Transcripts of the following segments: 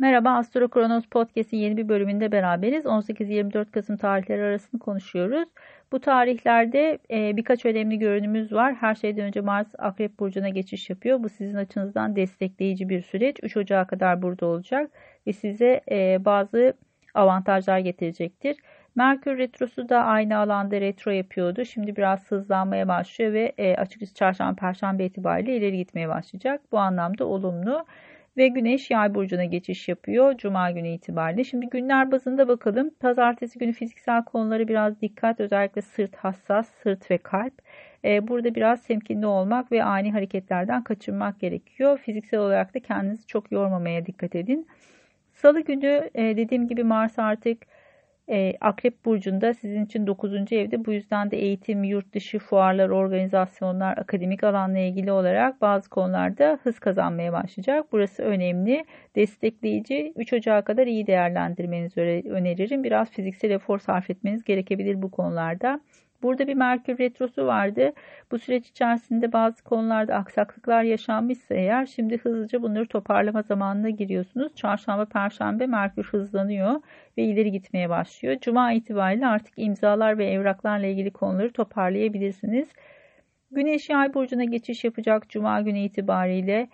Merhaba Astro Kronos Podcast'in yeni bir bölümünde beraberiz. 18-24 Kasım tarihleri arasını konuşuyoruz. Bu tarihlerde e, birkaç önemli görünümümüz var. Her şeyden önce Mars Akrep Burcu'na geçiş yapıyor. Bu sizin açınızdan destekleyici bir süreç. 3 Ocağı kadar burada olacak ve size e, bazı avantajlar getirecektir. Merkür Retrosu da aynı alanda retro yapıyordu. Şimdi biraz hızlanmaya başlıyor ve e, açıkçası çarşamba, perşembe itibariyle ileri gitmeye başlayacak. Bu anlamda olumlu ve Güneş Yay burcuna geçiş yapıyor Cuma günü itibariyle. Şimdi günler bazında bakalım. Pazartesi günü fiziksel konuları biraz dikkat, özellikle sırt hassas, sırt ve kalp. Ee, burada biraz temkinli olmak ve ani hareketlerden kaçınmak gerekiyor. Fiziksel olarak da kendinizi çok yormamaya dikkat edin. Salı günü e, dediğim gibi Mars artık e, Akrep Burcu'nda sizin için 9. evde. Bu yüzden de eğitim, yurt dışı fuarlar, organizasyonlar, akademik alanla ilgili olarak bazı konularda hız kazanmaya başlayacak. Burası önemli, destekleyici. 3 Ocağı kadar iyi değerlendirmenizi öneririm. Biraz fiziksel efor sarf etmeniz gerekebilir bu konularda. Burada bir Merkür Retrosu vardı. Bu süreç içerisinde bazı konularda aksaklıklar yaşanmışsa eğer şimdi hızlıca bunları toparlama zamanına giriyorsunuz. Çarşamba, Perşembe Merkür hızlanıyor ve ileri gitmeye başlıyor. Cuma itibariyle artık imzalar ve evraklarla ilgili konuları toparlayabilirsiniz. Güneş Yay burcuna geçiş yapacak Cuma günü itibariyle.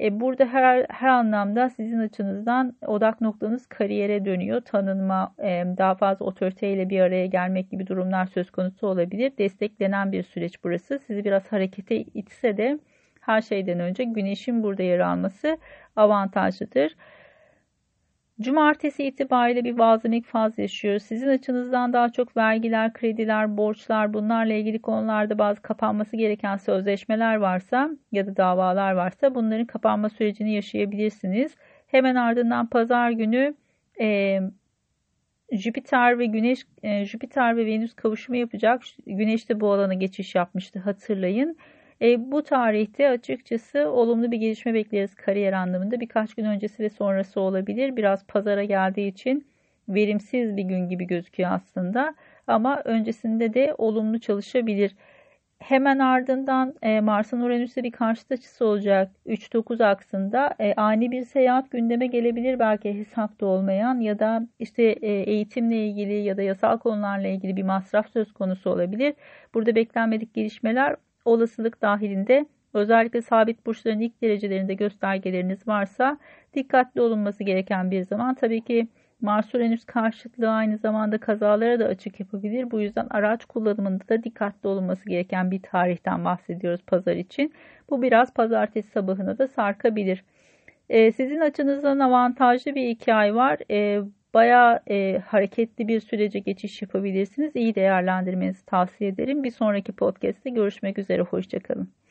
E, burada her, her anlamda sizin açınızdan odak noktanız kariyere dönüyor. Tanınma, e, daha fazla otoriteyle bir araya gelmek gibi durumlar söz konusu olabilir. Desteklenen bir süreç burası. Sizi biraz harekete itse de her şeyden önce güneşin burada yer alması avantajlıdır. Cumartesi itibariyle bir vazimlik faz yaşıyoruz. Sizin açınızdan daha çok vergiler, krediler, borçlar bunlarla ilgili konularda bazı kapanması gereken sözleşmeler varsa ya da davalar varsa bunların kapanma sürecini yaşayabilirsiniz. Hemen ardından pazar günü e, Jüpiter ve Güneş, e, Jüpiter ve Venüs kavuşumu yapacak. Güneş de bu alana geçiş yapmıştı hatırlayın. E, bu tarihte açıkçası olumlu bir gelişme bekleriz kariyer anlamında. Birkaç gün öncesi ve sonrası olabilir. Biraz pazara geldiği için verimsiz bir gün gibi gözüküyor aslında. Ama öncesinde de olumlu çalışabilir. Hemen ardından e, Mars'ın Uranüs'e bir karşıt açısı olacak. 3-9 aksında e, ani bir seyahat gündeme gelebilir belki hesapta olmayan ya da işte e, eğitimle ilgili ya da yasal konularla ilgili bir masraf söz konusu olabilir. Burada beklenmedik gelişmeler olasılık dahilinde özellikle sabit burçların ilk derecelerinde göstergeleriniz varsa dikkatli olunması gereken bir zaman. Tabii ki Mars Uranüs karşıtlığı aynı zamanda kazalara da açık yapabilir. Bu yüzden araç kullanımında da dikkatli olunması gereken bir tarihten bahsediyoruz pazar için. Bu biraz pazartesi sabahına da sarkabilir. Ee, sizin açınızdan avantajlı bir iki ay var. Ee, bayağı e, hareketli bir sürece geçiş yapabilirsiniz. İyi değerlendirmenizi tavsiye ederim. Bir sonraki podcast'te görüşmek üzere. Hoşçakalın.